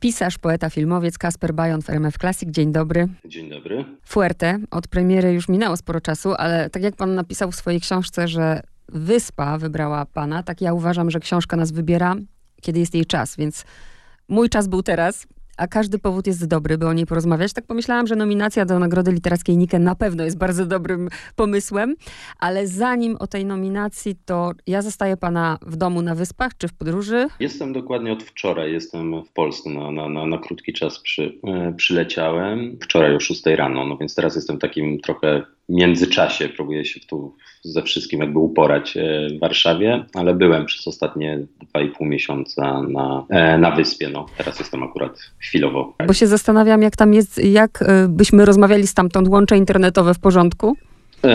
Pisarz, poeta, filmowiec Kasper Bajon w RMF Classic. Dzień dobry. Dzień dobry. Fuerte. Od premiery już minęło sporo czasu, ale tak jak pan napisał w swojej książce, że wyspa wybrała pana, tak ja uważam, że książka nas wybiera, kiedy jest jej czas, więc mój czas był teraz a każdy powód jest dobry, by o niej porozmawiać. Tak pomyślałam, że nominacja do Nagrody Literackiej Nike na pewno jest bardzo dobrym pomysłem, ale zanim o tej nominacji, to ja zostaję pana w domu na Wyspach czy w podróży? Jestem dokładnie od wczoraj, jestem w Polsce, na, na, na, na krótki czas przy, e, przyleciałem, wczoraj o 6 rano, no więc teraz jestem takim trochę międzyczasie, próbuję się tu ze wszystkim jakby uporać e, w Warszawie, ale byłem przez ostatnie 2,5 miesiąca na, e, na wyspie. No, teraz jestem akurat chwilowo. Bo się zastanawiam, jak tam jest, jak e, byśmy rozmawiali stamtąd, łącze internetowe w porządku?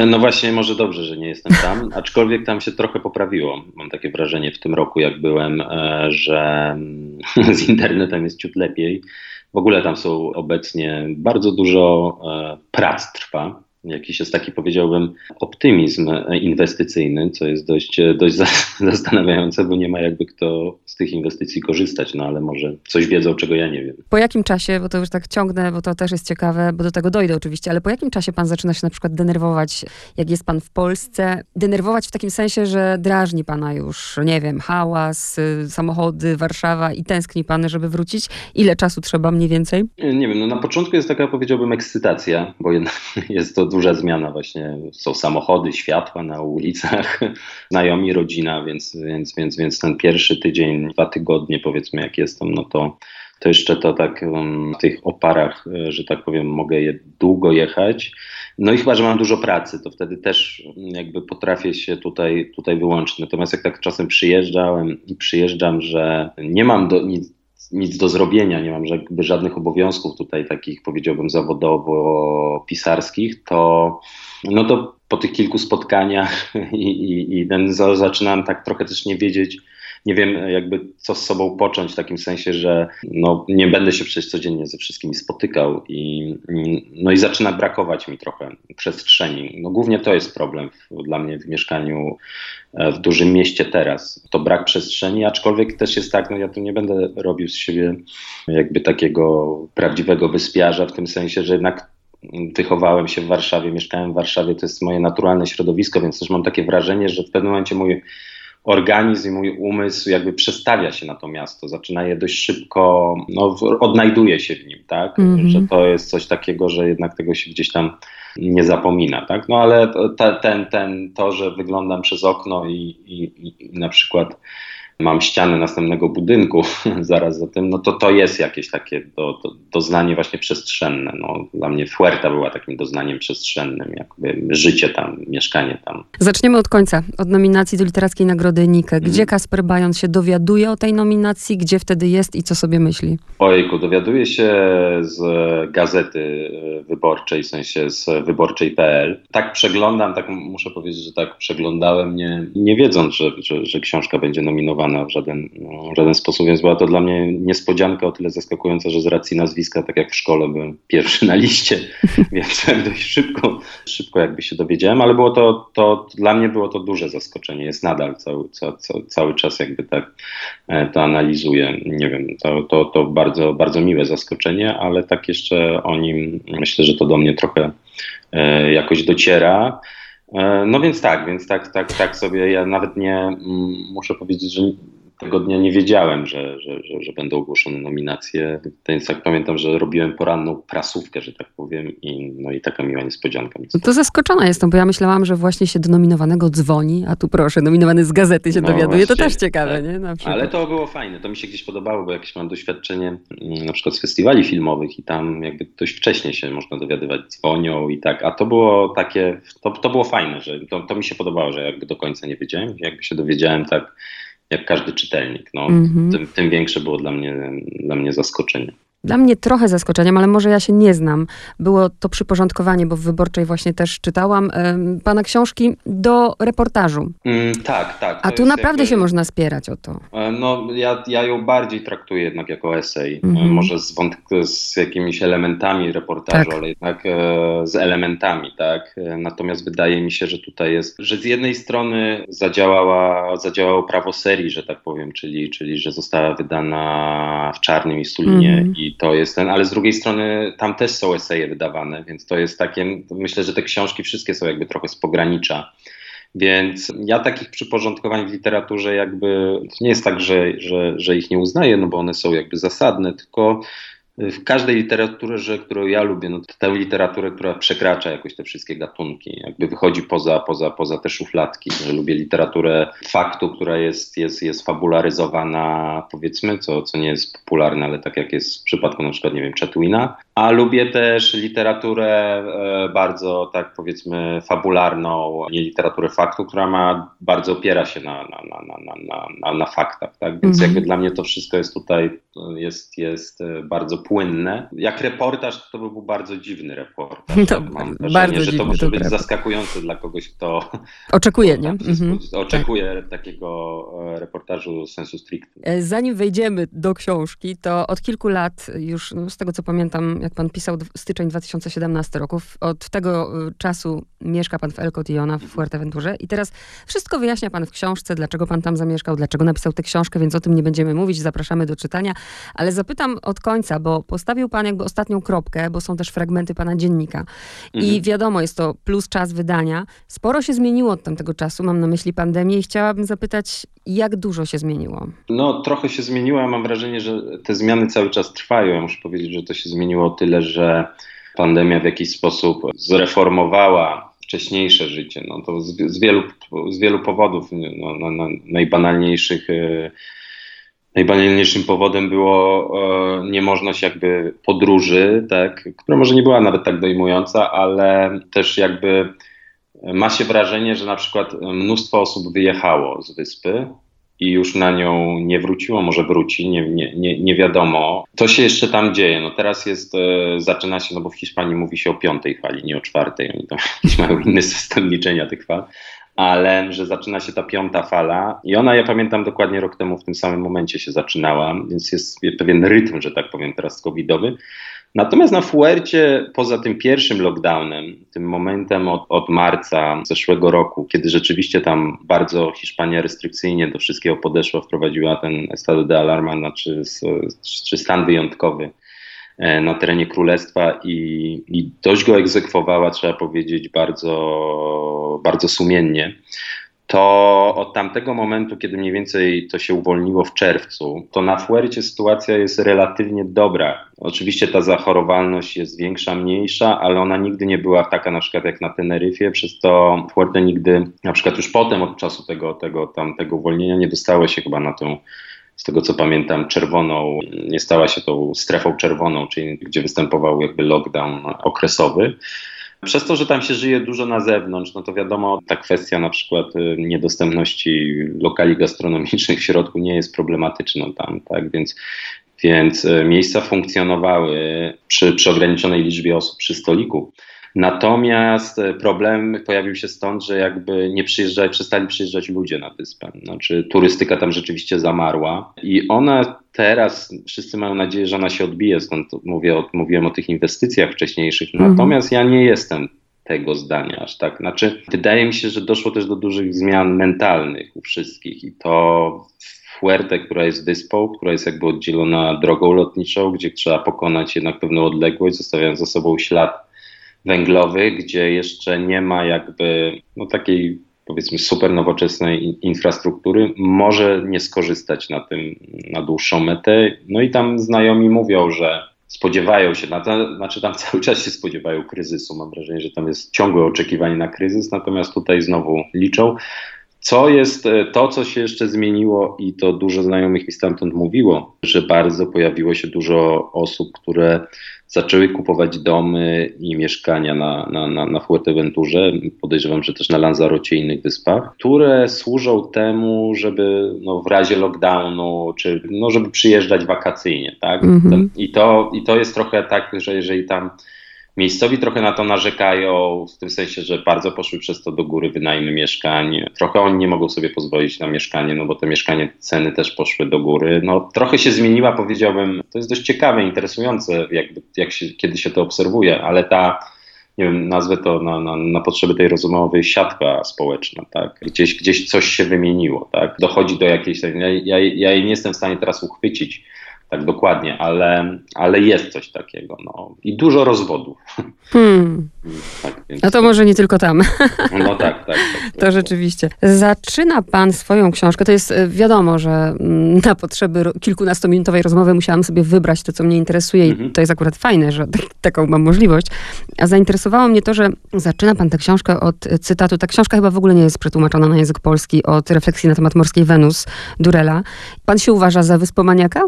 No właśnie, może dobrze, że nie jestem tam, aczkolwiek tam się trochę poprawiło. Mam takie wrażenie w tym roku, jak byłem, że mm, z internetem jest ciut lepiej. W ogóle tam są obecnie bardzo dużo prac trwa jakiś jest taki, powiedziałbym, optymizm inwestycyjny, co jest dość, dość zastanawiające, bo nie ma jakby kto z tych inwestycji korzystać, no ale może coś wiedzą, czego ja nie wiem. Po jakim czasie, bo to już tak ciągnę, bo to też jest ciekawe, bo do tego dojdę oczywiście, ale po jakim czasie pan zaczyna się na przykład denerwować, jak jest pan w Polsce? Denerwować w takim sensie, że drażni pana już, nie wiem, hałas, y, samochody, Warszawa i tęskni pan, żeby wrócić? Ile czasu trzeba mniej więcej? Nie wiem, no na początku jest taka, powiedziałbym, ekscytacja, bo jednak jest to duża zmiana właśnie. Są samochody, światła na ulicach, znajomi, rodzina, więc, więc, więc, więc ten pierwszy tydzień, dwa tygodnie powiedzmy jak jestem, no to to jeszcze to tak um, w tych oparach, e, że tak powiem, mogę je długo jechać. No i chyba, że mam dużo pracy, to wtedy też jakby potrafię się tutaj, tutaj wyłączyć. Natomiast jak tak czasem przyjeżdżałem i przyjeżdżam, że nie mam do, nic, nic do zrobienia, nie mam jakby żadnych obowiązków tutaj takich powiedziałbym zawodowo-pisarskich, to no to po tych kilku spotkaniach i, i, i ten, zaczynam tak trochę też nie wiedzieć, nie wiem jakby co z sobą począć w takim sensie, że no, nie będę się przecież codziennie ze wszystkimi spotykał i, no i zaczyna brakować mi trochę przestrzeni. No, głównie to jest problem w, dla mnie w mieszkaniu e, w dużym mieście teraz. To brak przestrzeni, aczkolwiek też jest tak, no ja tu nie będę robił z siebie jakby takiego prawdziwego wyspiarza w tym sensie, że jednak wychowałem się w Warszawie, mieszkałem w Warszawie, to jest moje naturalne środowisko, więc też mam takie wrażenie, że w pewnym momencie mój organizm i mój umysł jakby przestawia się na to miasto, zaczyna je dość szybko, no, odnajduje się w nim, tak? Mm -hmm. Że to jest coś takiego, że jednak tego się gdzieś tam nie zapomina, tak? No ale te, ten, ten, to, że wyglądam przez okno i, i, i na przykład mam ścianę następnego budynku zaraz za tym, no to to jest jakieś takie do, do, doznanie właśnie przestrzenne. No, dla mnie Fuerta była takim doznaniem przestrzennym, jakby życie tam, mieszkanie tam. Zaczniemy od końca, od nominacji do Literackiej Nagrody Nike. Gdzie mm. Kasper Bajon się dowiaduje o tej nominacji, gdzie wtedy jest i co sobie myśli? Ojku, dowiaduje się z gazety wyborczej, w sensie z wyborczej.pl. Tak przeglądam, tak muszę powiedzieć, że tak przeglądałem, nie, nie wiedząc, że, że, że książka będzie nominowana w żaden, no, w żaden sposób, więc była to dla mnie niespodzianka o tyle zaskakująca, że z racji nazwiska, tak jak w szkole byłem pierwszy na liście, więc dość szybko, szybko jakby się dowiedziałem, ale było to, to dla mnie było to duże zaskoczenie, jest nadal cały, ca, ca, cały czas jakby tak e, to analizuję, nie wiem, to, to, to bardzo, bardzo miłe zaskoczenie, ale tak jeszcze o nim myślę, że to do mnie trochę e, jakoś dociera. E, no więc tak, więc tak, tak, tak sobie ja nawet nie mm, muszę powiedzieć, że tego dnia nie wiedziałem, że, że, że, że, będą ogłoszone nominacje, więc jak pamiętam, że robiłem poranną prasówkę, że tak powiem i, no i taka miła niespodzianka. To zaskoczona jestem, bo ja myślałam, że właśnie się do nominowanego dzwoni, a tu proszę, nominowany z gazety się no dowiaduje, to też ciekawe, tak. nie? Ale to było fajne, to mi się gdzieś podobało, bo jakieś mam doświadczenie mm, na przykład z festiwali filmowych i tam jakby dość wcześnie się można dowiadywać, dzwonią i tak, a to było takie, to, to było fajne, że to, to mi się podobało, że jakby do końca nie wiedziałem, jakby się dowiedziałem tak jak każdy czytelnik. No, mm -hmm. tym, tym, większe było dla mnie, dla mnie zaskoczenie. Dla mnie trochę zaskoczeniem, ale może ja się nie znam. Było to przyporządkowanie, bo w Wyborczej właśnie też czytałam pana książki do reportażu. Mm, tak, tak. A tu naprawdę jakby... się można spierać o to. E, no, ja, ja ją bardziej traktuję jednak jako esej. Mm. Może z, z jakimiś elementami reportażu, tak. ale jednak e, z elementami, tak. Natomiast wydaje mi się, że tutaj jest, że z jednej strony zadziałała, zadziałało prawo serii, że tak powiem, czyli, czyli że została wydana w czarnym i sulinie mm i to jest ten, ale z drugiej strony tam też są eseje wydawane, więc to jest takie, myślę, że te książki wszystkie są jakby trochę z pogranicza. Więc ja takich przyporządkowań w literaturze jakby nie jest tak, że, że, że ich nie uznaję, no bo one są jakby zasadne, tylko w każdej literaturze, którą ja lubię, no tę literaturę, która przekracza jakoś te wszystkie gatunki, jakby wychodzi poza, poza, poza te szufladki. Że lubię literaturę faktu, która jest, jest, jest fabularyzowana, powiedzmy, co, co nie jest popularne, ale tak jak jest w przypadku na przykład, nie wiem, Chatwina. A lubię też literaturę e, bardzo, tak powiedzmy, fabularną, nie literaturę faktu, która ma, bardzo opiera się na, na, na, na, na, na, na faktach, tak? Więc -hmm. jakby dla mnie to wszystko jest tutaj, jest, jest e, bardzo płynne. Jak reportaż, to był bardzo dziwny reportaż. To, tak? Mam wrażenie, bardzo że to może być zaskakujące dla kogoś, kto oczekuje, nie? Mhm. Oczekuje tak. takiego e, reportażu sensu stricte. Zanim wejdziemy do książki, to od kilku lat już, no z tego co pamiętam, jak pan pisał, styczeń 2017 roku, od tego e, czasu mieszka pan w El Cotillona w Fuerteventurze i teraz wszystko wyjaśnia pan w książce, dlaczego pan tam zamieszkał, dlaczego napisał tę książkę, więc o tym nie będziemy mówić, zapraszamy do czytania, ale zapytam od końca, bo postawił pan jakby ostatnią kropkę, bo są też fragmenty pana dziennika. Mhm. I wiadomo, jest to plus czas wydania. Sporo się zmieniło od tamtego czasu, mam na myśli pandemię i chciałabym zapytać, jak dużo się zmieniło? No, trochę się zmieniło. Ja mam wrażenie, że te zmiany cały czas trwają. Ja muszę powiedzieć, że to się zmieniło tyle, że pandemia w jakiś sposób zreformowała wcześniejsze życie. No to z, z wielu, z wielu powodów, no, no, no, najbanalniejszych. Yy, najbanalniejszym powodem było e, niemożność jakby podróży, tak, która może nie była nawet tak dojmująca, ale też jakby ma się wrażenie, że na przykład mnóstwo osób wyjechało z wyspy i już na nią nie wróciło, może wróci, nie, nie, nie, wiadomo. To się jeszcze tam dzieje. No teraz jest, e, zaczyna się, no bo w Hiszpanii mówi się o piątej fali, nie o czwartej. Oni tam mają inny system liczenia tych fal ale że zaczyna się ta piąta fala i ona, ja pamiętam dokładnie rok temu w tym samym momencie się zaczynała, więc jest pewien rytm, że tak powiem, teraz covidowy. Natomiast na Fuercie, poza tym pierwszym lockdownem, tym momentem od, od, marca zeszłego roku, kiedy rzeczywiście tam bardzo Hiszpania restrykcyjnie do wszystkiego podeszła, wprowadziła ten estado de alarma, znaczy czy stan wyjątkowy, E, na terenie królestwa i, i dość go egzekwowała, trzeba powiedzieć, bardzo, bardzo sumiennie to od tamtego momentu, kiedy mniej więcej to się uwolniło w czerwcu, to na Fuercie sytuacja jest relatywnie dobra. Oczywiście ta zachorowalność jest większa, mniejsza, ale ona nigdy nie była taka na przykład jak na Teneryfie, przez to Fuerte nigdy, na przykład już potem od czasu tego, tego, tamtego uwolnienia nie dostało się chyba na tą z tego co pamiętam, czerwoną, nie stała się tą strefą czerwoną, czyli gdzie występował jakby lockdown okresowy. Przez to, że tam się żyje dużo na zewnątrz, no to wiadomo, ta kwestia na przykład y, niedostępności lokali gastronomicznych w środku nie jest problematyczna tam, tak? Więc, więc y, miejsca funkcjonowały przy, przy ograniczonej liczbie osób przy stoliku. Natomiast e, problem pojawił się stąd, że jakby nie przyjeżdżali, przestali przyjeżdżać ludzie na wyspę. Znaczy turystyka tam rzeczywiście zamarła i ona teraz, wszyscy mają nadzieję, że ona się odbije, stąd mówię, mówiłem o tych inwestycjach wcześniejszych. Mhm. Natomiast ja nie jestem tego zdania aż tak. Znaczy, wydaje mi się, że doszło też do dużych zmian mentalnych u wszystkich i to Fuerte, która jest wyspą, która jest jakby oddzielona drogą lotniczą, gdzie trzeba pokonać jednak pewną odległość, zostawiając za sobą ślad węglowy, gdzie jeszcze nie ma jakby no, takiej powiedzmy super nowoczesnej infrastruktury, może nie skorzystać na tym na dłuższą metę. No i tam znajomi mówią, że spodziewają się, znaczy tam cały czas się spodziewają kryzysu. Mam wrażenie, że tam jest ciągłe oczekiwanie na kryzys, natomiast tutaj znowu liczą. Co jest, e, to co się jeszcze zmieniło i to dużo znajomych mi stamtąd mówiło, że bardzo pojawiło się dużo osób, które zaczęły kupować domy i mieszkania na, na, na, na Fuerteventurze, podejrzewam, że też na Lanzarocie i innych wyspach, które służą temu, żeby no, w razie lockdownu, czy no, żeby przyjeżdżać wakacyjnie, tak? Mhm. I, to, I to jest trochę tak, że jeżeli tam Miejscowi trochę na to narzekają, w tym sensie, że bardzo poszły przez to do góry wynajmy mieszkań. Trochę oni nie mogą sobie pozwolić na mieszkanie, no bo te mieszkanie, ceny też poszły do góry. No trochę się zmieniła, powiedziałbym, to jest dość ciekawe, interesujące, jakby, jak się, kiedy się to obserwuje, ale ta, nie wiem, nazwę to na, na, na potrzeby tej rozmowy siatka społeczna, tak? Gdzieś, gdzieś coś się wymieniło, tak? Dochodzi do jakiejś, ja, ja, ja jej nie jestem w stanie teraz uchwycić, tak dokładnie, ale, ale jest coś takiego. No. I dużo rozwodów. Hmm. Tak, więc... A to może nie tylko tam. No tak, tak. tak, tak to rzeczywiście. Zaczyna pan swoją książkę. To jest e, wiadomo, że mm, na potrzeby kilkunastominutowej rozmowy musiałam sobie wybrać to, co mnie interesuje i mhm. to jest akurat fajne, że tak, taką mam możliwość. A zainteresowało mnie to, że zaczyna pan tę książkę od cytatu. Ta książka chyba w ogóle nie jest przetłumaczona na język polski od refleksji na temat morskiej Wenus Durela. Pan się uważa za wyspomaniaka?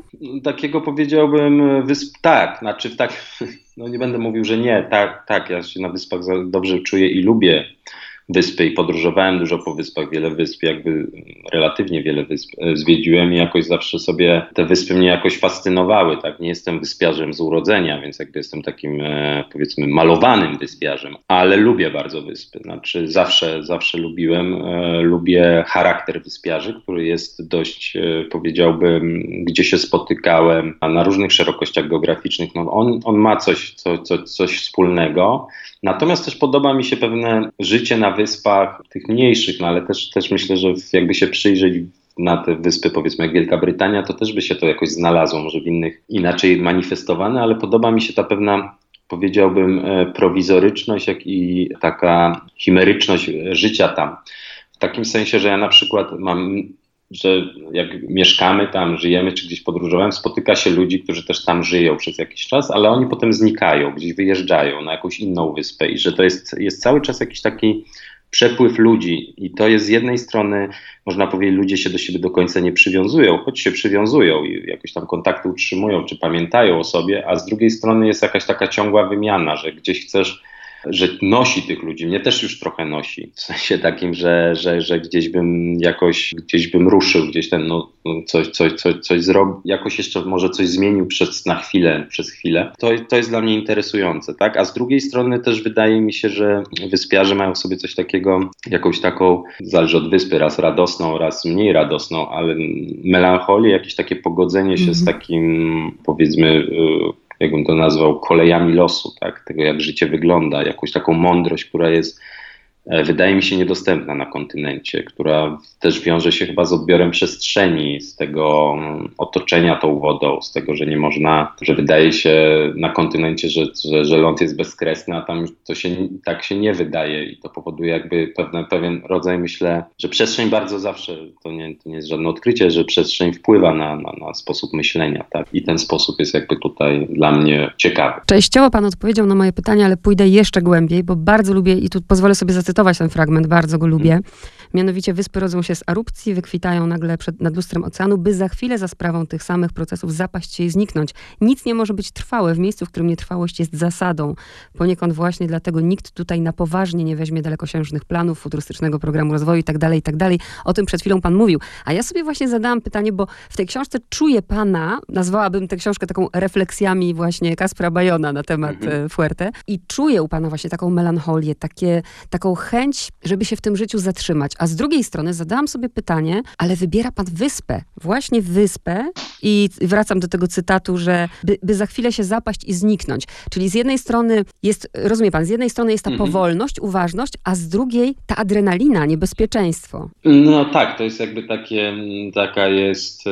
Takiego powiedziałbym wysp, tak, znaczy tak, no nie będę mówił, że nie, tak, tak, ja się na wyspach dobrze czuję i lubię wyspy i podróżowałem dużo po wyspach, wiele wysp, jakby relatywnie wiele wysp e, zwiedziłem i jakoś zawsze sobie te wyspy mnie jakoś fascynowały, tak, nie jestem wyspiarzem z urodzenia, więc jakby jestem takim e, powiedzmy malowanym wyspiarzem, ale lubię bardzo wyspy, znaczy zawsze, zawsze lubiłem, e, lubię charakter wyspiarzy, który jest dość, powiedziałbym, gdzie się spotykałem, a na różnych szerokościach geograficznych, no on, on ma coś, co, co, coś wspólnego, natomiast też podoba mi się pewne życie na wyspach, tych mniejszych, no ale też, też myślę, że jakby się przyjrzeć na te wyspy, powiedzmy jak Wielka Brytania, to też by się to jakoś znalazło, może w innych inaczej manifestowane, ale podoba mi się ta pewna, powiedziałbym, e, prowizoryczność, jak i taka chimeryczność życia tam. W takim sensie, że ja na przykład mam że jak mieszkamy tam, żyjemy, czy gdzieś podróżowałem, spotyka się ludzi, którzy też tam żyją przez jakiś czas, ale oni potem znikają, gdzieś wyjeżdżają na jakąś inną wyspę i że to jest, jest cały czas jakiś taki przepływ ludzi. I to jest z jednej strony, można powiedzieć, ludzie się do siebie do końca nie przywiązują, choć się przywiązują i jakoś tam kontakty utrzymują, czy pamiętają o sobie, a z drugiej strony jest jakaś taka ciągła wymiana, że gdzieś chcesz że nosi tych ludzi. Mnie też już trochę nosi. W sensie takim, że, że, że gdzieś bym jakoś, gdzieś bym ruszył, gdzieś ten, no, coś, coś, coś, coś zrobił, jakoś jeszcze może coś zmienił przez, na chwilę, przez chwilę. To, to jest dla mnie interesujące, tak? A z drugiej strony też wydaje mi się, że wyspiarze mają sobie coś takiego, jakąś taką, zależy od wyspy, raz radosną, raz mniej radosną, ale melancholię, jakieś takie pogodzenie się mm -hmm. z mhm. takim, powiedzmy, y, jakbym to nazwał, kolejami losu, tak? tego jak życie wygląda, jakąś taką mądrość, która jest wydaje mi się niedostępna na kontynencie, która też wiąże się chyba z odbiorem przestrzeni, z tego mm, otoczenia tą wodą, z tego, że nie można, że wydaje się na kontynencie, że, że, że ląd jest bezkresny, a tam to się tak się nie wydaje i to powoduje jakby pewne, pewien rodzaj, myślę, że przestrzeń bardzo zawsze, to nie, to nie jest żadne odkrycie, że przestrzeń wpływa na, na, na sposób myślenia, tak? I ten sposób jest jakby tutaj dla mnie ciekawy. Częściowo Pan odpowiedział na moje pytanie, ale pójdę jeszcze głębiej, bo bardzo lubię i tu pozwolę sobie zacytować zacytować ten fragment, bardzo go lubię. Mianowicie wyspy rodzą się z erupcji, wykwitają nagle przed, nad lustrem oceanu, by za chwilę za sprawą tych samych procesów zapaść się i zniknąć. Nic nie może być trwałe w miejscu, w którym nietrwałość jest zasadą. Poniekąd właśnie dlatego nikt tutaj na poważnie nie weźmie dalekosiężnych planów, futurystycznego programu rozwoju itd., tak itd. Tak o tym przed chwilą pan mówił. A ja sobie właśnie zadałam pytanie, bo w tej książce czuję pana, nazwałabym tę książkę taką refleksjami właśnie Kaspra Bajona na temat mhm. E, Fuerte i czuję u pana właśnie taką melancholię, takie, taką chęć, żeby się w tym życiu zatrzymać. A z drugiej strony zadałam sobie pytanie, ale wybiera pan wyspę, właśnie wyspę i wracam do tego cytatu, że by, by za chwilę się zapaść i zniknąć. Czyli z jednej strony jest, rozumie pan, z jednej strony jest ta mhm. powolność, uważność, a z drugiej ta adrenalina, niebezpieczeństwo. No tak, to jest jakby takie, taka jest e,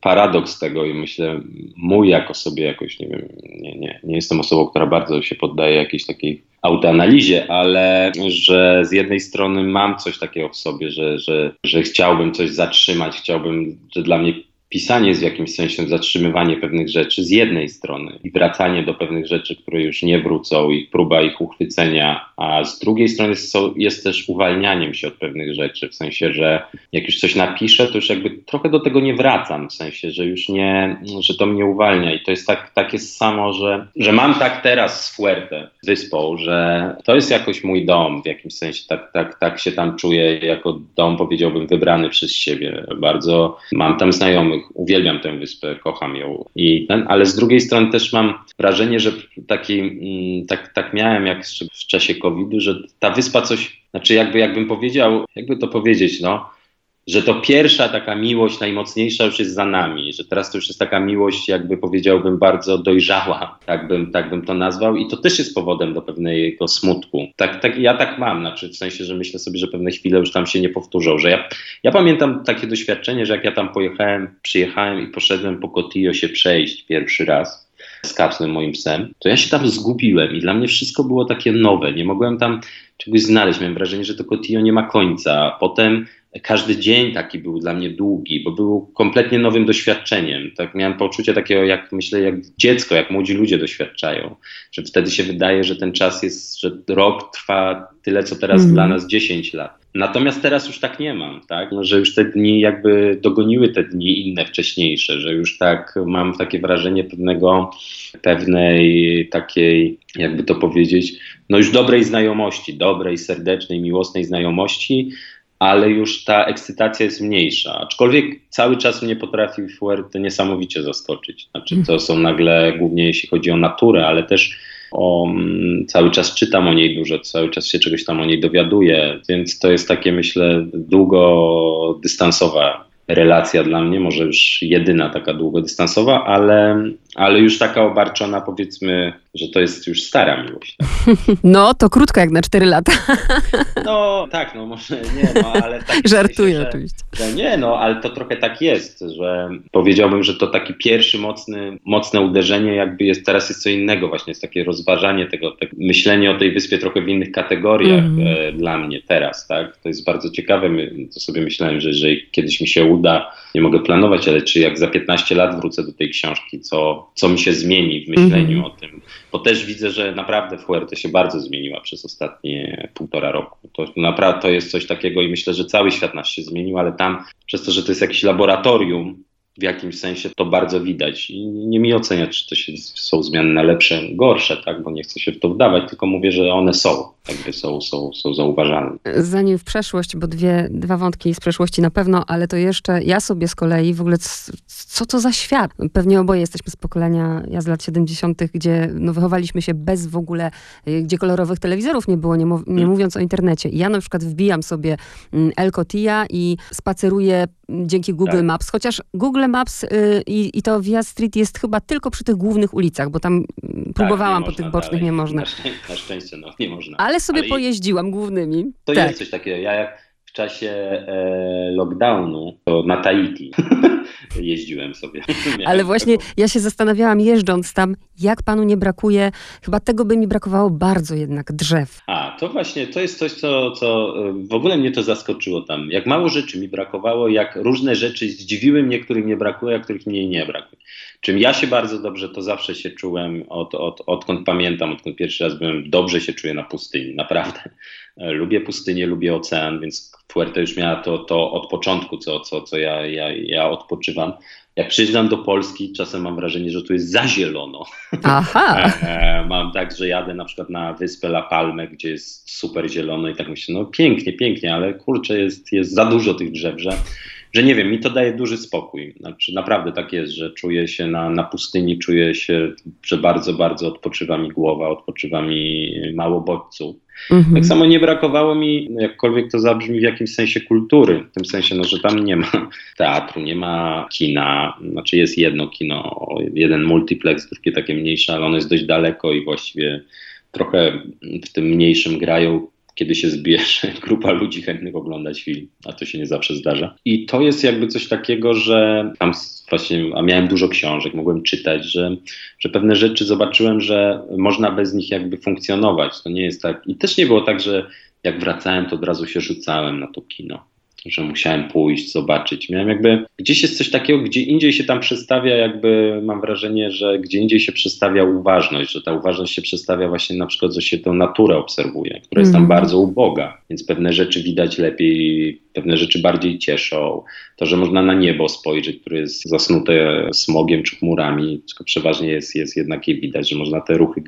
paradoks tego i myślę, mój jako sobie jakoś, nie wiem, nie, nie, nie jestem osobą, która bardzo się poddaje jakiejś takiej autoanalizie, ale że z jednej strony mam coś takiego w sobie, że, że, że chciałbym coś zatrzymać, chciałbym, że dla mnie pisanie jest w jakimś sensie zatrzymywanie pewnych rzeczy z jednej strony i wracanie do pewnych rzeczy, które już nie wrócą i próba ich uchwycenia, a z drugiej strony jest, jest też uwalnianiem się od pewnych rzeczy, w sensie, że jak już coś napiszę, to już jakby trochę do tego nie wracam, w sensie, że już nie, że to mnie uwalnia i to jest tak, tak jest samo, że, że mam tak teraz z Fuerte, wyspą, że to jest jakoś mój dom w jakimś sensie, tak, tak, tak się tam czuję jako dom, powiedziałbym, wybrany przez siebie. Bardzo mam tam znajomych, uwielbiam tę wyspę, kocham ją. I ten, ale z drugiej strony też mam wrażenie, że taki, mm, tak, tak miałem jak w czasie COVID-u, że ta wyspa coś, znaczy jakby, jakbym powiedział, jakby to powiedzieć, no, że to pierwsza taka miłość najmocniejsza już jest za nami, że teraz to już jest taka miłość, jakby powiedziałbym, bardzo dojrzała, tak bym, tak bym to nazwał i to też jest powodem do pewnego smutku. Tak, tak, ja tak mam, znaczy w sensie, że myślę sobie, że pewne chwile już tam się nie powtórzą, że ja, ja pamiętam takie doświadczenie, że jak ja tam pojechałem, przyjechałem i poszedłem po Cotillo się przejść pierwszy raz, z Kapsem, moim psem, to ja się tam zgubiłem i dla mnie wszystko było takie nowe. Nie mogłem tam czegoś znaleźć. Miałem wrażenie, że to Cotillo nie ma końca. Potem każdy dzień taki był dla mnie długi, bo był kompletnie nowym doświadczeniem. Tak miałem poczucie takiego, jak myślę, jak dziecko, jak młodzi ludzie doświadczają, że wtedy się wydaje, że ten czas jest, że rok trwa tyle, co teraz mm. dla nas 10 lat. Natomiast teraz już tak nie mam, tak? No, że już te dni jakby dogoniły te dni inne wcześniejsze, że już tak mam takie wrażenie pewnego, pewnej takiej, jakby to powiedzieć, no już dobrej znajomości, dobrej, serdecznej, miłosnej znajomości, ale już ta ekscytacja jest mniejsza. Aczkolwiek cały czas mnie potrafi Fuerte niesamowicie zaskoczyć. Znaczy, to są nagle, głównie jeśli chodzi o naturę, ale też o, mm, cały czas czytam o niej dużo, cały czas się czegoś tam o niej dowiaduję, więc to jest takie, myślę, długodystansowa relacja dla mnie, może już jedyna taka długodystansowa, ale, ale już taka obarczona powiedzmy, że to jest już stara miłość. Tak? No, to krótko jak na 4 lata. No tak, no może nie, no ale tak. Żartuję myślę, oczywiście. Że, nie, no ale to trochę tak jest, że powiedziałbym, że to taki pierwszy mocny, mocne uderzenie jakby jest, teraz jest co innego właśnie, jest takie rozważanie tego, tak, myślenie o tej wyspie trochę w innych kategoriach mm. e, dla mnie teraz, tak. To jest bardzo ciekawe, My, to sobie myślałem, że jeżeli kiedyś mi się uda, nie mogę planować, ale czy jak za 15 lat wrócę do tej książki, co, co mi się zmieni w myśleniu mm. o tym, bo też widzę, że naprawdę Fuerte się bardzo zmieniła przez ostatnie półtora roku. To naprawdę to jest coś takiego i myślę, że cały świat nasz się zmienił, ale tam przez to, że to jest jakieś laboratorium, w jakimś sensie to bardzo widać. I nie mi oceniać, czy to się, są zmiany na lepsze, gorsze, tak? bo nie chcę się w to wdawać, tylko mówię, że one są, jakby są, są, są zauważalne. Zanim w przeszłość, bo dwie, dwa wątki z przeszłości na pewno, ale to jeszcze ja sobie z kolei w ogóle, co to za świat? Pewnie oboje jesteśmy z pokolenia, ja z lat 70., gdzie no, wychowaliśmy się bez w ogóle, y, gdzie kolorowych telewizorów nie było, nie, mów, nie hmm. mówiąc o internecie. I ja na przykład wbijam sobie mm, El Cotia i spaceruję dzięki Google tak. Maps, chociaż Google Maps y, i, to Via Street jest chyba tylko przy tych głównych ulicach, bo tam mm, tak, próbowałam po tych bocznych, dalej. nie można. Na szczęście, na szczęście, no nie można. Ale sobie Ale pojeździłam głównymi. To tak. jest coś takiego. Ja jak w czasie e, lockdownu to na Tahiti jeździłem sobie. Ale właśnie taką... ja się zastanawiałam jeżdżąc tam, jak panu nie brakuje, chyba tego by mi brakowało bardzo jednak, drzew. A, to właśnie, to jest coś, co, co e, w ogóle mnie to zaskoczyło tam. Jak mało rzeczy mi brakowało, jak różne rzeczy zdziwiły mnie, których mnie brakuje, a których mnie nie brakuje. Czym ja się bardzo dobrze, to zawsze się czułem, od, od, odkąd pamiętam, odkąd pierwszy raz byłem, dobrze się czuję na pustyni, naprawdę. E, lubię pustynię, lubię ocean, więc Fuerte już miała to, to od początku, co, co, co ja, ja, ja odpoczywam. Jak przyjeżdżam do Polski, czasem mam wrażenie, że tu jest za zielono. Aha. E, mam tak, że jadę na przykład na wyspę La Palme, gdzie jest super zielono i tak myślę, no pięknie, pięknie, ale kurczę, jest, jest za dużo tych drzew, że że nie wiem, mi to daje duży spokój. Znaczy, naprawdę tak jest, że czuję się na, na pustyni, czuję się, że bardzo, bardzo odpoczywa mi głowa, odpoczywa mi mało bodźców. Mhm. Tak samo nie brakowało mi, jakkolwiek to zabrzmi, w jakimś sensie kultury. W tym sensie, no, że tam nie ma teatru, nie ma kina. Znaczy jest jedno kino, jeden multiplex, drugie takie mniejsze, ale ono jest dość daleko i właściwie trochę w tym mniejszym grają kiedy się zbierze grupa ludzi chętnych oglądać film, a to się nie zawsze zdarza. I to jest jakby coś takiego, że tam właśnie, a miałem dużo książek, mogłem czytać, że, że pewne rzeczy zobaczyłem, że można bez nich jakby funkcjonować. To nie jest tak. I też nie było tak, że jak wracałem, to od razu się rzucałem na to kino. Że musiałem pójść, zobaczyć. Miałem jakby, gdzieś jest coś takiego, gdzie indziej się tam przestawia, jakby mam wrażenie, że gdzie indziej się przestawia uważność, że ta uważność się przestawia właśnie na przykład, że się tą naturę obserwuje, która jest tam mm. bardzo uboga, więc pewne rzeczy widać lepiej, pewne rzeczy bardziej cieszą. To, że można na niebo spojrzeć, które jest zasnute smogiem czy chmurami, tylko przeważnie jest, jest jednak je widać, że można te ruchy,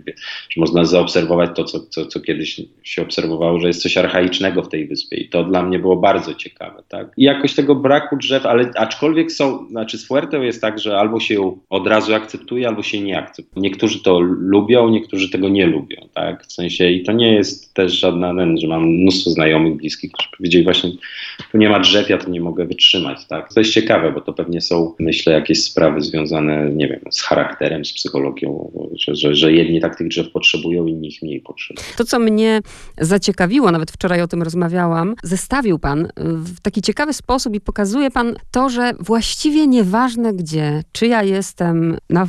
że można zaobserwować to, co, co, co kiedyś się obserwowało, że jest coś archaicznego w tej wyspie i to dla mnie było bardzo ciekawe. Tak? I jakoś tego braku drzew, ale aczkolwiek są, znaczy z Fuerte jest tak, że albo się od razu akceptuje, albo się nie akceptuje. Niektórzy to lubią, niektórzy tego nie lubią, tak? W sensie i to nie jest też żadna, że mam mnóstwo znajomych, bliskich, którzy powiedzieli właśnie, tu nie ma drzew, ja to nie mogę wytrzymać, tak? To jest ciekawe, bo to pewnie są, myślę, jakieś sprawy związane, nie wiem, z charakterem, z psychologią, że, że, że jedni tak tych drzew potrzebują, inni ich mniej potrzebują. To, co mnie zaciekawiło, nawet wczoraj o tym rozmawiałam, zestawił pan w taki ciekawy sposób i pokazuje pan to, że właściwie nieważne gdzie, czy ja jestem na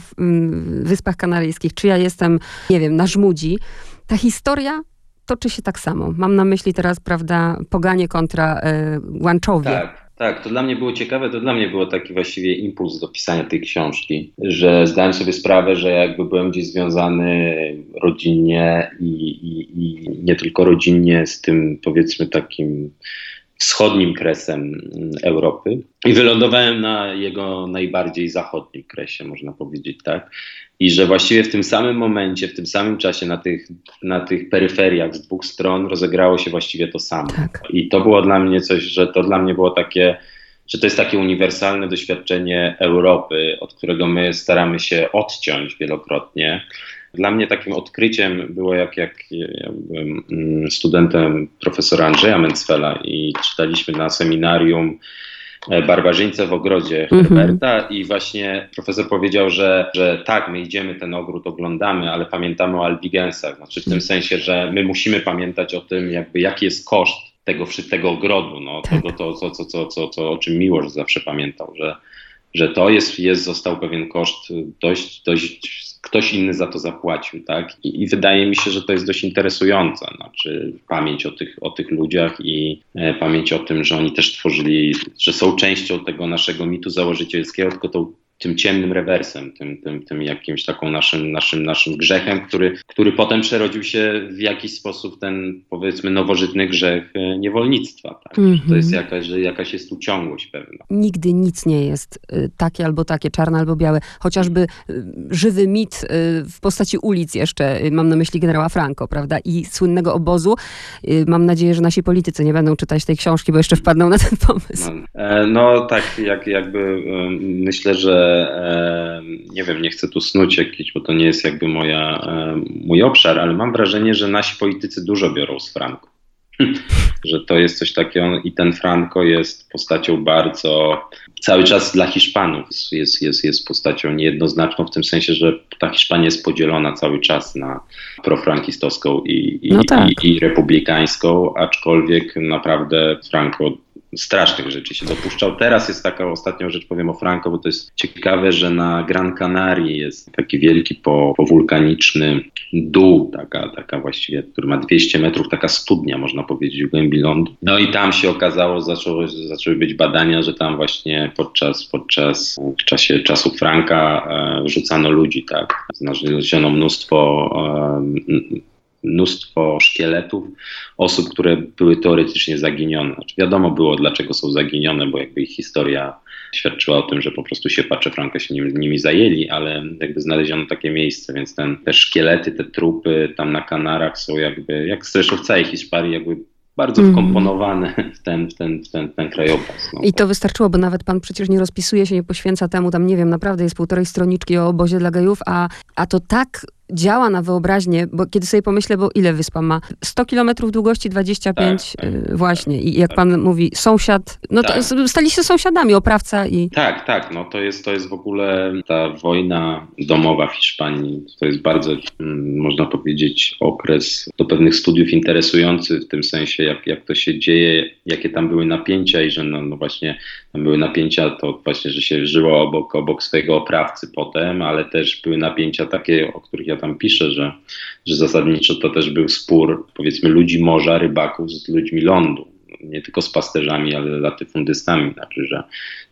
Wyspach Kanaryjskich, czy ja jestem, nie wiem, na Żmudzi, ta historia toczy się tak samo. Mam na myśli teraz, prawda, Poganie kontra y, Łanczowie. Tak. Tak, to dla mnie było ciekawe, to dla mnie było taki właściwie impuls do pisania tej książki, że zdałem sobie sprawę, że jakby byłem gdzieś związany rodzinnie i, i, i nie tylko rodzinnie z tym powiedzmy takim wschodnim kresem Europy i wylądowałem na jego najbardziej zachodnim kresie, można powiedzieć tak. I że właściwie w tym samym momencie, w tym samym czasie na tych, na tych peryferiach z dwóch stron rozegrało się właściwie to samo. Tak. I to było dla mnie coś, że to dla mnie było takie, że to jest takie uniwersalne doświadczenie Europy, od którego my staramy się odciąć wielokrotnie. Dla mnie takim odkryciem było, jak, jak ja byłem mm, studentem profesora Andrzeja Mencfela i czytaliśmy na seminarium E, barbarzyńcę w ogrodzie mhm. Herberta i właśnie profesor powiedział, że, że tak, my idziemy ten ogród, oglądamy, ale pamiętamy o albigensach, znaczy w tym mhm. sensie, że my musimy pamiętać o tym, jakby jaki jest koszt tego, tego ogrodu, no, tak. tego, to, to, to, to, to, to, o czym Miłosz zawsze pamiętał, że, że to jest, jest, został pewien koszt dość, dość ktoś inny za to zapłacił, tak? I, I, wydaje mi się, że to jest dość interesujące, znaczy pamięć o tych, o tych ludziach i e, pamięć o tym, że oni też tworzyli, że są częścią tego naszego mitu założycielskiego, tylko tą tym ciemnym rewersem, tym, tym, tym jakimś taką naszym, naszym, naszym grzechem, który, który potem przerodził się w jakiś sposób ten powiedzmy nowożytny grzech e, niewolnictwa. Tak? Mm -hmm. To jest jakaś, że jakaś jest tu ciągłość pewna. Nigdy nic nie jest e, takie albo takie, czarne albo białe. Chociażby e, żywy mit w postaci ulic jeszcze, mam na myśli generała Franco, prawda, i słynnego obozu. Mam nadzieję, że nasi politycy nie będą czytać tej książki, bo jeszcze wpadną na ten pomysł. No, no tak, jak, jakby myślę, że nie wiem, nie chcę tu snuć jakiś, bo to nie jest jakby moja, mój obszar, ale mam wrażenie, że nasi politycy dużo biorą z Franco. że to jest coś takiego i ten Franco jest postacią bardzo cały czas dla Hiszpanów jest, jest, jest postacią niejednoznaczną w tym sensie, że ta Hiszpania jest podzielona cały czas na profrankistowską i, i, no tak. i, i republikańską, aczkolwiek naprawdę Franco strasznych rzeczy się dopuszczał. Teraz jest taka ostatnią rzecz, powiem o Franco, bo to jest ciekawe, że na Gran Canaria jest taki wielki po, powulkaniczny dół, taka, taka właściwie, który ma 200 metrów, taka studnia, można powiedzieć, w głębi lądu. No i tam się okazało, zaczęło, zaczęły być badania, że tam właśnie podczas, podczas w czasie czasu Franka e, rzucano ludzi, tak. Znaleziono mnóstwo e, mnóstwo szkieletów osób, które były teoretycznie zaginione. Znaczy wiadomo było, dlaczego są zaginione, bo jakby ich historia świadczyła o tym, że po prostu się patrzę Franka się nimi, nimi zajęli, ale jakby znaleziono takie miejsce, więc ten, te szkielety, te trupy tam na Kanarach są jakby, jak zresztą w całej Hiszpanii, jakby bardzo mm. wkomponowane w ten, w ten, w ten, w ten krajobraz. No. I to wystarczyło, bo nawet pan przecież nie rozpisuje się, nie poświęca temu, tam nie wiem, naprawdę jest półtorej stroniczki o obozie dla gejów, a, a to tak działa na wyobraźnię, bo kiedy sobie pomyślę, bo ile wyspa ma? 100 kilometrów długości, 25 tak, tak, właśnie. I jak tak. pan mówi, sąsiad, no to tak. stali się sąsiadami, oprawca i... Tak, tak, no to jest, to jest w ogóle ta wojna domowa w Hiszpanii, to jest bardzo, mm, można powiedzieć, okres do pewnych studiów interesujący w tym sensie, jak, jak to się dzieje, jakie tam były napięcia i że no, no właśnie tam były napięcia to właśnie, że się żyło obok, obok swojego oprawcy potem, ale też były napięcia takie, o których ja tam piszę, że, że zasadniczo to też był spór powiedzmy ludzi morza, rybaków z ludźmi lądu. nie tylko z pasterzami, ale latyfundystami. Znaczy, że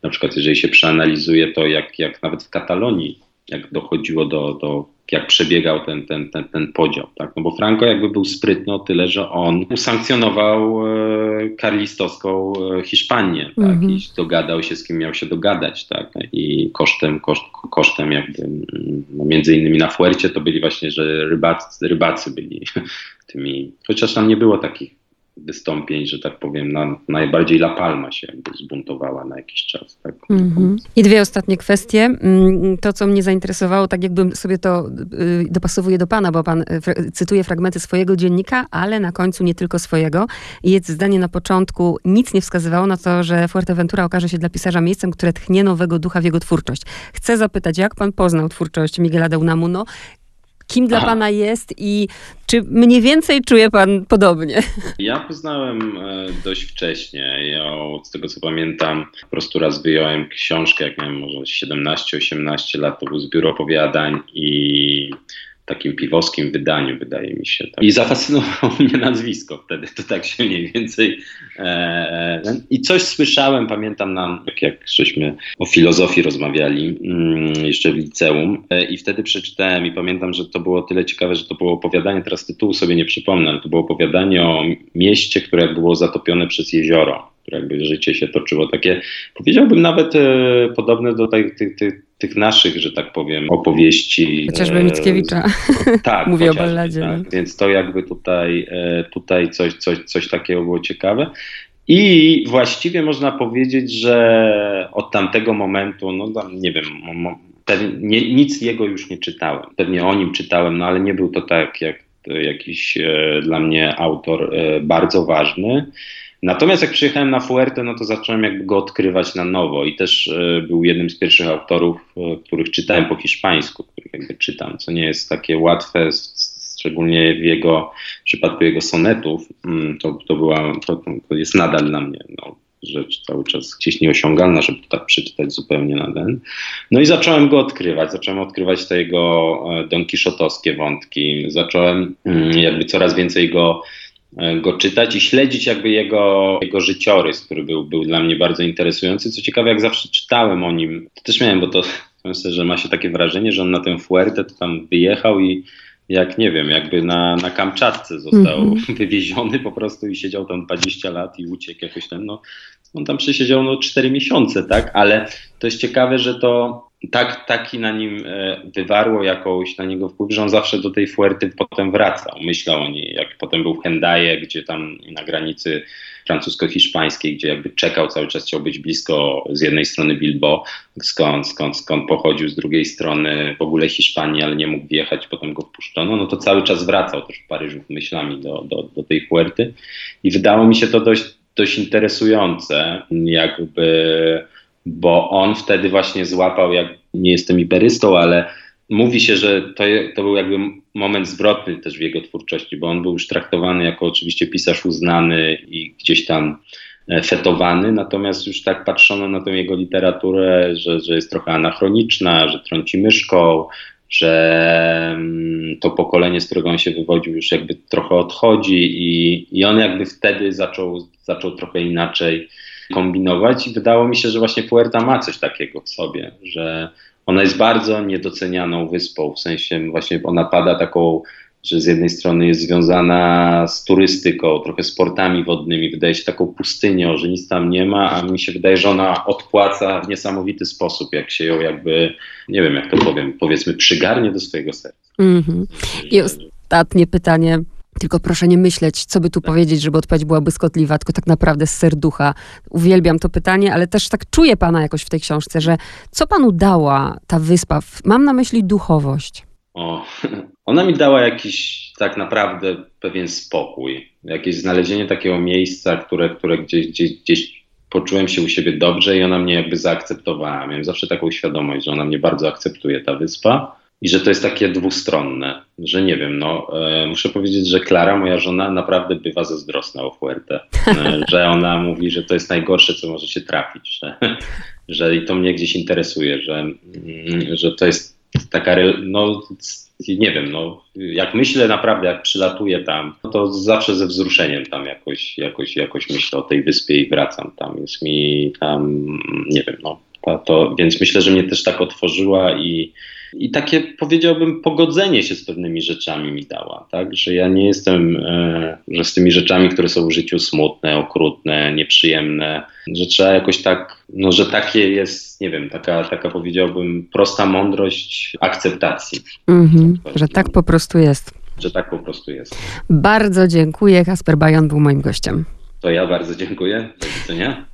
na przykład jeżeli się przeanalizuje to, jak, jak nawet w Katalonii, jak dochodziło do, do jak przebiegał ten, ten, ten, ten podział. Tak? No bo Franco jakby był sprytny o tyle, że on usankcjonował e, karlistowską e, Hiszpanię tak? Mm -hmm. i dogadał się z kim miał się dogadać. Tak? I kosztem, koszt, kosztem jakby, no między innymi na Fuercie to byli właśnie, że rybacy, rybacy byli tymi, chociaż tam nie było takich wystąpień, że tak powiem, na, najbardziej La Palma się zbuntowała na jakiś czas. Tak? Mm-hmm. I dwie ostatnie kwestie. Mm, to, co mnie zainteresowało, tak jakbym sobie to y, dopasowuje do pana, bo pan y, cytuje fragmenty swojego dziennika, ale na końcu nie tylko swojego. Jest zdanie na początku, nic nie wskazywało na to, że Fuerteventura okaże się dla pisarza miejscem, które tchnie nowego ducha w jego twórczość. Chcę zapytać, jak pan poznał twórczość Miguela de Unamuno? Kim dla pana jest i czy mniej więcej czuje pan podobnie? Ja poznałem e, dość wcześnie. Ja z tego co pamiętam, po prostu raz wyjąłem książkę, jak miałem może 17-18 lat, to był zbiór opowiadań i takim piwowskim wydaniu, wydaje mi się. Tak. I zafascynowało mnie nazwisko wtedy, to tak się mniej więcej. E, I coś słyszałem, pamiętam nam, jak, jak żeśmy o filozofii rozmawiali mm, jeszcze w liceum e, i wtedy przeczytałem i pamiętam, że to było tyle ciekawe, że to było opowiadanie, teraz tytułu sobie nie przypomnę, to było opowiadanie o mieście, które było zatopione przez jezioro jakby życie się toczyło takie, powiedziałbym nawet e, podobne do tych, tych, tych, tych, naszych, że tak powiem, opowieści. Chociażby e, Mickiewicza. tak, mówię o balladzie. Tak. Więc to jakby tutaj, e, tutaj coś, coś, coś takiego było ciekawe. I właściwie można powiedzieć, że od tamtego momentu, no nie wiem, pewnie, nic jego już nie czytałem. Pewnie o nim czytałem, no ale nie był to tak jak jakiś e, dla mnie autor e, bardzo ważny. Natomiast jak przyjechałem na Fuerte, no to zacząłem jakby go odkrywać na nowo i też e, był jednym z pierwszych autorów, e, których czytałem po hiszpańsku, których jakby czytam, co nie jest takie łatwe, szczególnie w jego w przypadku jego sonetów, mm, to, to, była, to, to jest nadal dla mnie no, rzecz cały czas gdzieś nieosiągalna, żeby tak przeczytać zupełnie na ten. No i zacząłem go odkrywać, zacząłem odkrywać te jego e, donkiszotowskie wątki, zacząłem mm, jakby coraz więcej go go czytać i śledzić jakby jego, jego życiorys, który był, był dla mnie bardzo interesujący. Co ciekawe, jak zawsze czytałem o nim, to też miałem, bo to myślę, że ma się takie wrażenie, że on na tę Fuerte to tam wyjechał i jak nie wiem, jakby na, na Kamczatce został mm -hmm. wywieziony po prostu i siedział tam 20 lat i uciekł jakoś ten, no on tam przesiedział no 4 miesiące, tak, ale to jest ciekawe, że to tak, taki na nim e, wywarło jakąś na niego wpływ, że on zawsze do tej Fuerty potem wracał. Myślał o niej, jak potem był w Hendaye, gdzie tam na granicy francusko-hiszpańskiej, gdzie jakby czekał cały czas, chciał być blisko z jednej strony Bilbo, skąd, skąd, skąd pochodził, z drugiej strony w ogóle Hiszpanii, ale nie mógł wjechać, potem go wpuszczono, no to cały czas wracał też w Paryżu myślami do, do, do tej Fuerty i wydało mi się to dość, dość interesujące, jakby bo on wtedy właśnie złapał, jak nie jestem iberystą, ale mówi się, że to, to był jakby moment zwrotny też w jego twórczości, bo on był już traktowany jako oczywiście pisarz uznany i gdzieś tam e, fetowany, natomiast już tak patrzono na tę jego literaturę, że, że jest trochę anachroniczna, że trąci myszką, że mm, to pokolenie, z którego on się wywodził, już jakby trochę odchodzi i, i on jakby wtedy zaczął, zaczął trochę inaczej kombinować i wydało mi się, że właśnie Puerta ma coś takiego w sobie, że ona jest bardzo niedocenianą wyspą, w sensie właśnie ona pada taką, że z jednej strony jest związana z turystyką, trochę sportami wodnymi, wydaje się taką pustynią, że nic tam nie ma, a mi się wydaje, że ona odpłaca w niesamowity sposób, jak się ją jakby, nie wiem jak to powiem, powiedzmy przygarnie do swojego serca. Mm -hmm. I ostatnie pytanie, tylko proszę nie myśleć, co by tu powiedzieć, żeby odpowiedź była błyskotliwa, tylko tak naprawdę z serducha. Uwielbiam to pytanie, ale też tak czuję pana jakoś w tej książce, że co panu dała ta wyspa? Mam na myśli duchowość. O, ona mi dała jakiś tak naprawdę pewien spokój, jakieś znalezienie takiego miejsca, które, które gdzieś, gdzieś, gdzieś poczułem się u siebie dobrze i ona mnie jakby zaakceptowała. Miałem zawsze taką świadomość, że ona mnie bardzo akceptuje, ta wyspa i że to jest takie dwustronne, że nie wiem, no e, muszę powiedzieć, że Klara, moja żona, naprawdę bywa zazdrosna o Fuerte, e, że ona mówi, że to jest najgorsze, co może się trafić, że, że i to mnie gdzieś interesuje, że, mm, że to jest taka, no nie wiem, no jak myślę naprawdę, jak przylatuję tam, no to zawsze ze wzruszeniem tam jakoś, jakoś, jakoś myślę o tej wyspie i wracam tam. Jest mi tam, nie wiem, no to, to, więc myślę, że mnie też tak otworzyła i, i takie powiedziałbym pogodzenie się z pewnymi rzeczami mi dała, tak, że ja nie jestem, e, że z tymi rzeczami, które są w życiu smutne, okrutne, nieprzyjemne, że trzeba jakoś tak, no że takie jest, nie wiem, taka, taka powiedziałbym prosta mądrość akceptacji, Mhm, że tak po prostu jest. że tak po prostu jest. Bardzo dziękuję. Kasper Bajon był moim gościem. To ja bardzo dziękuję. Do widzenia.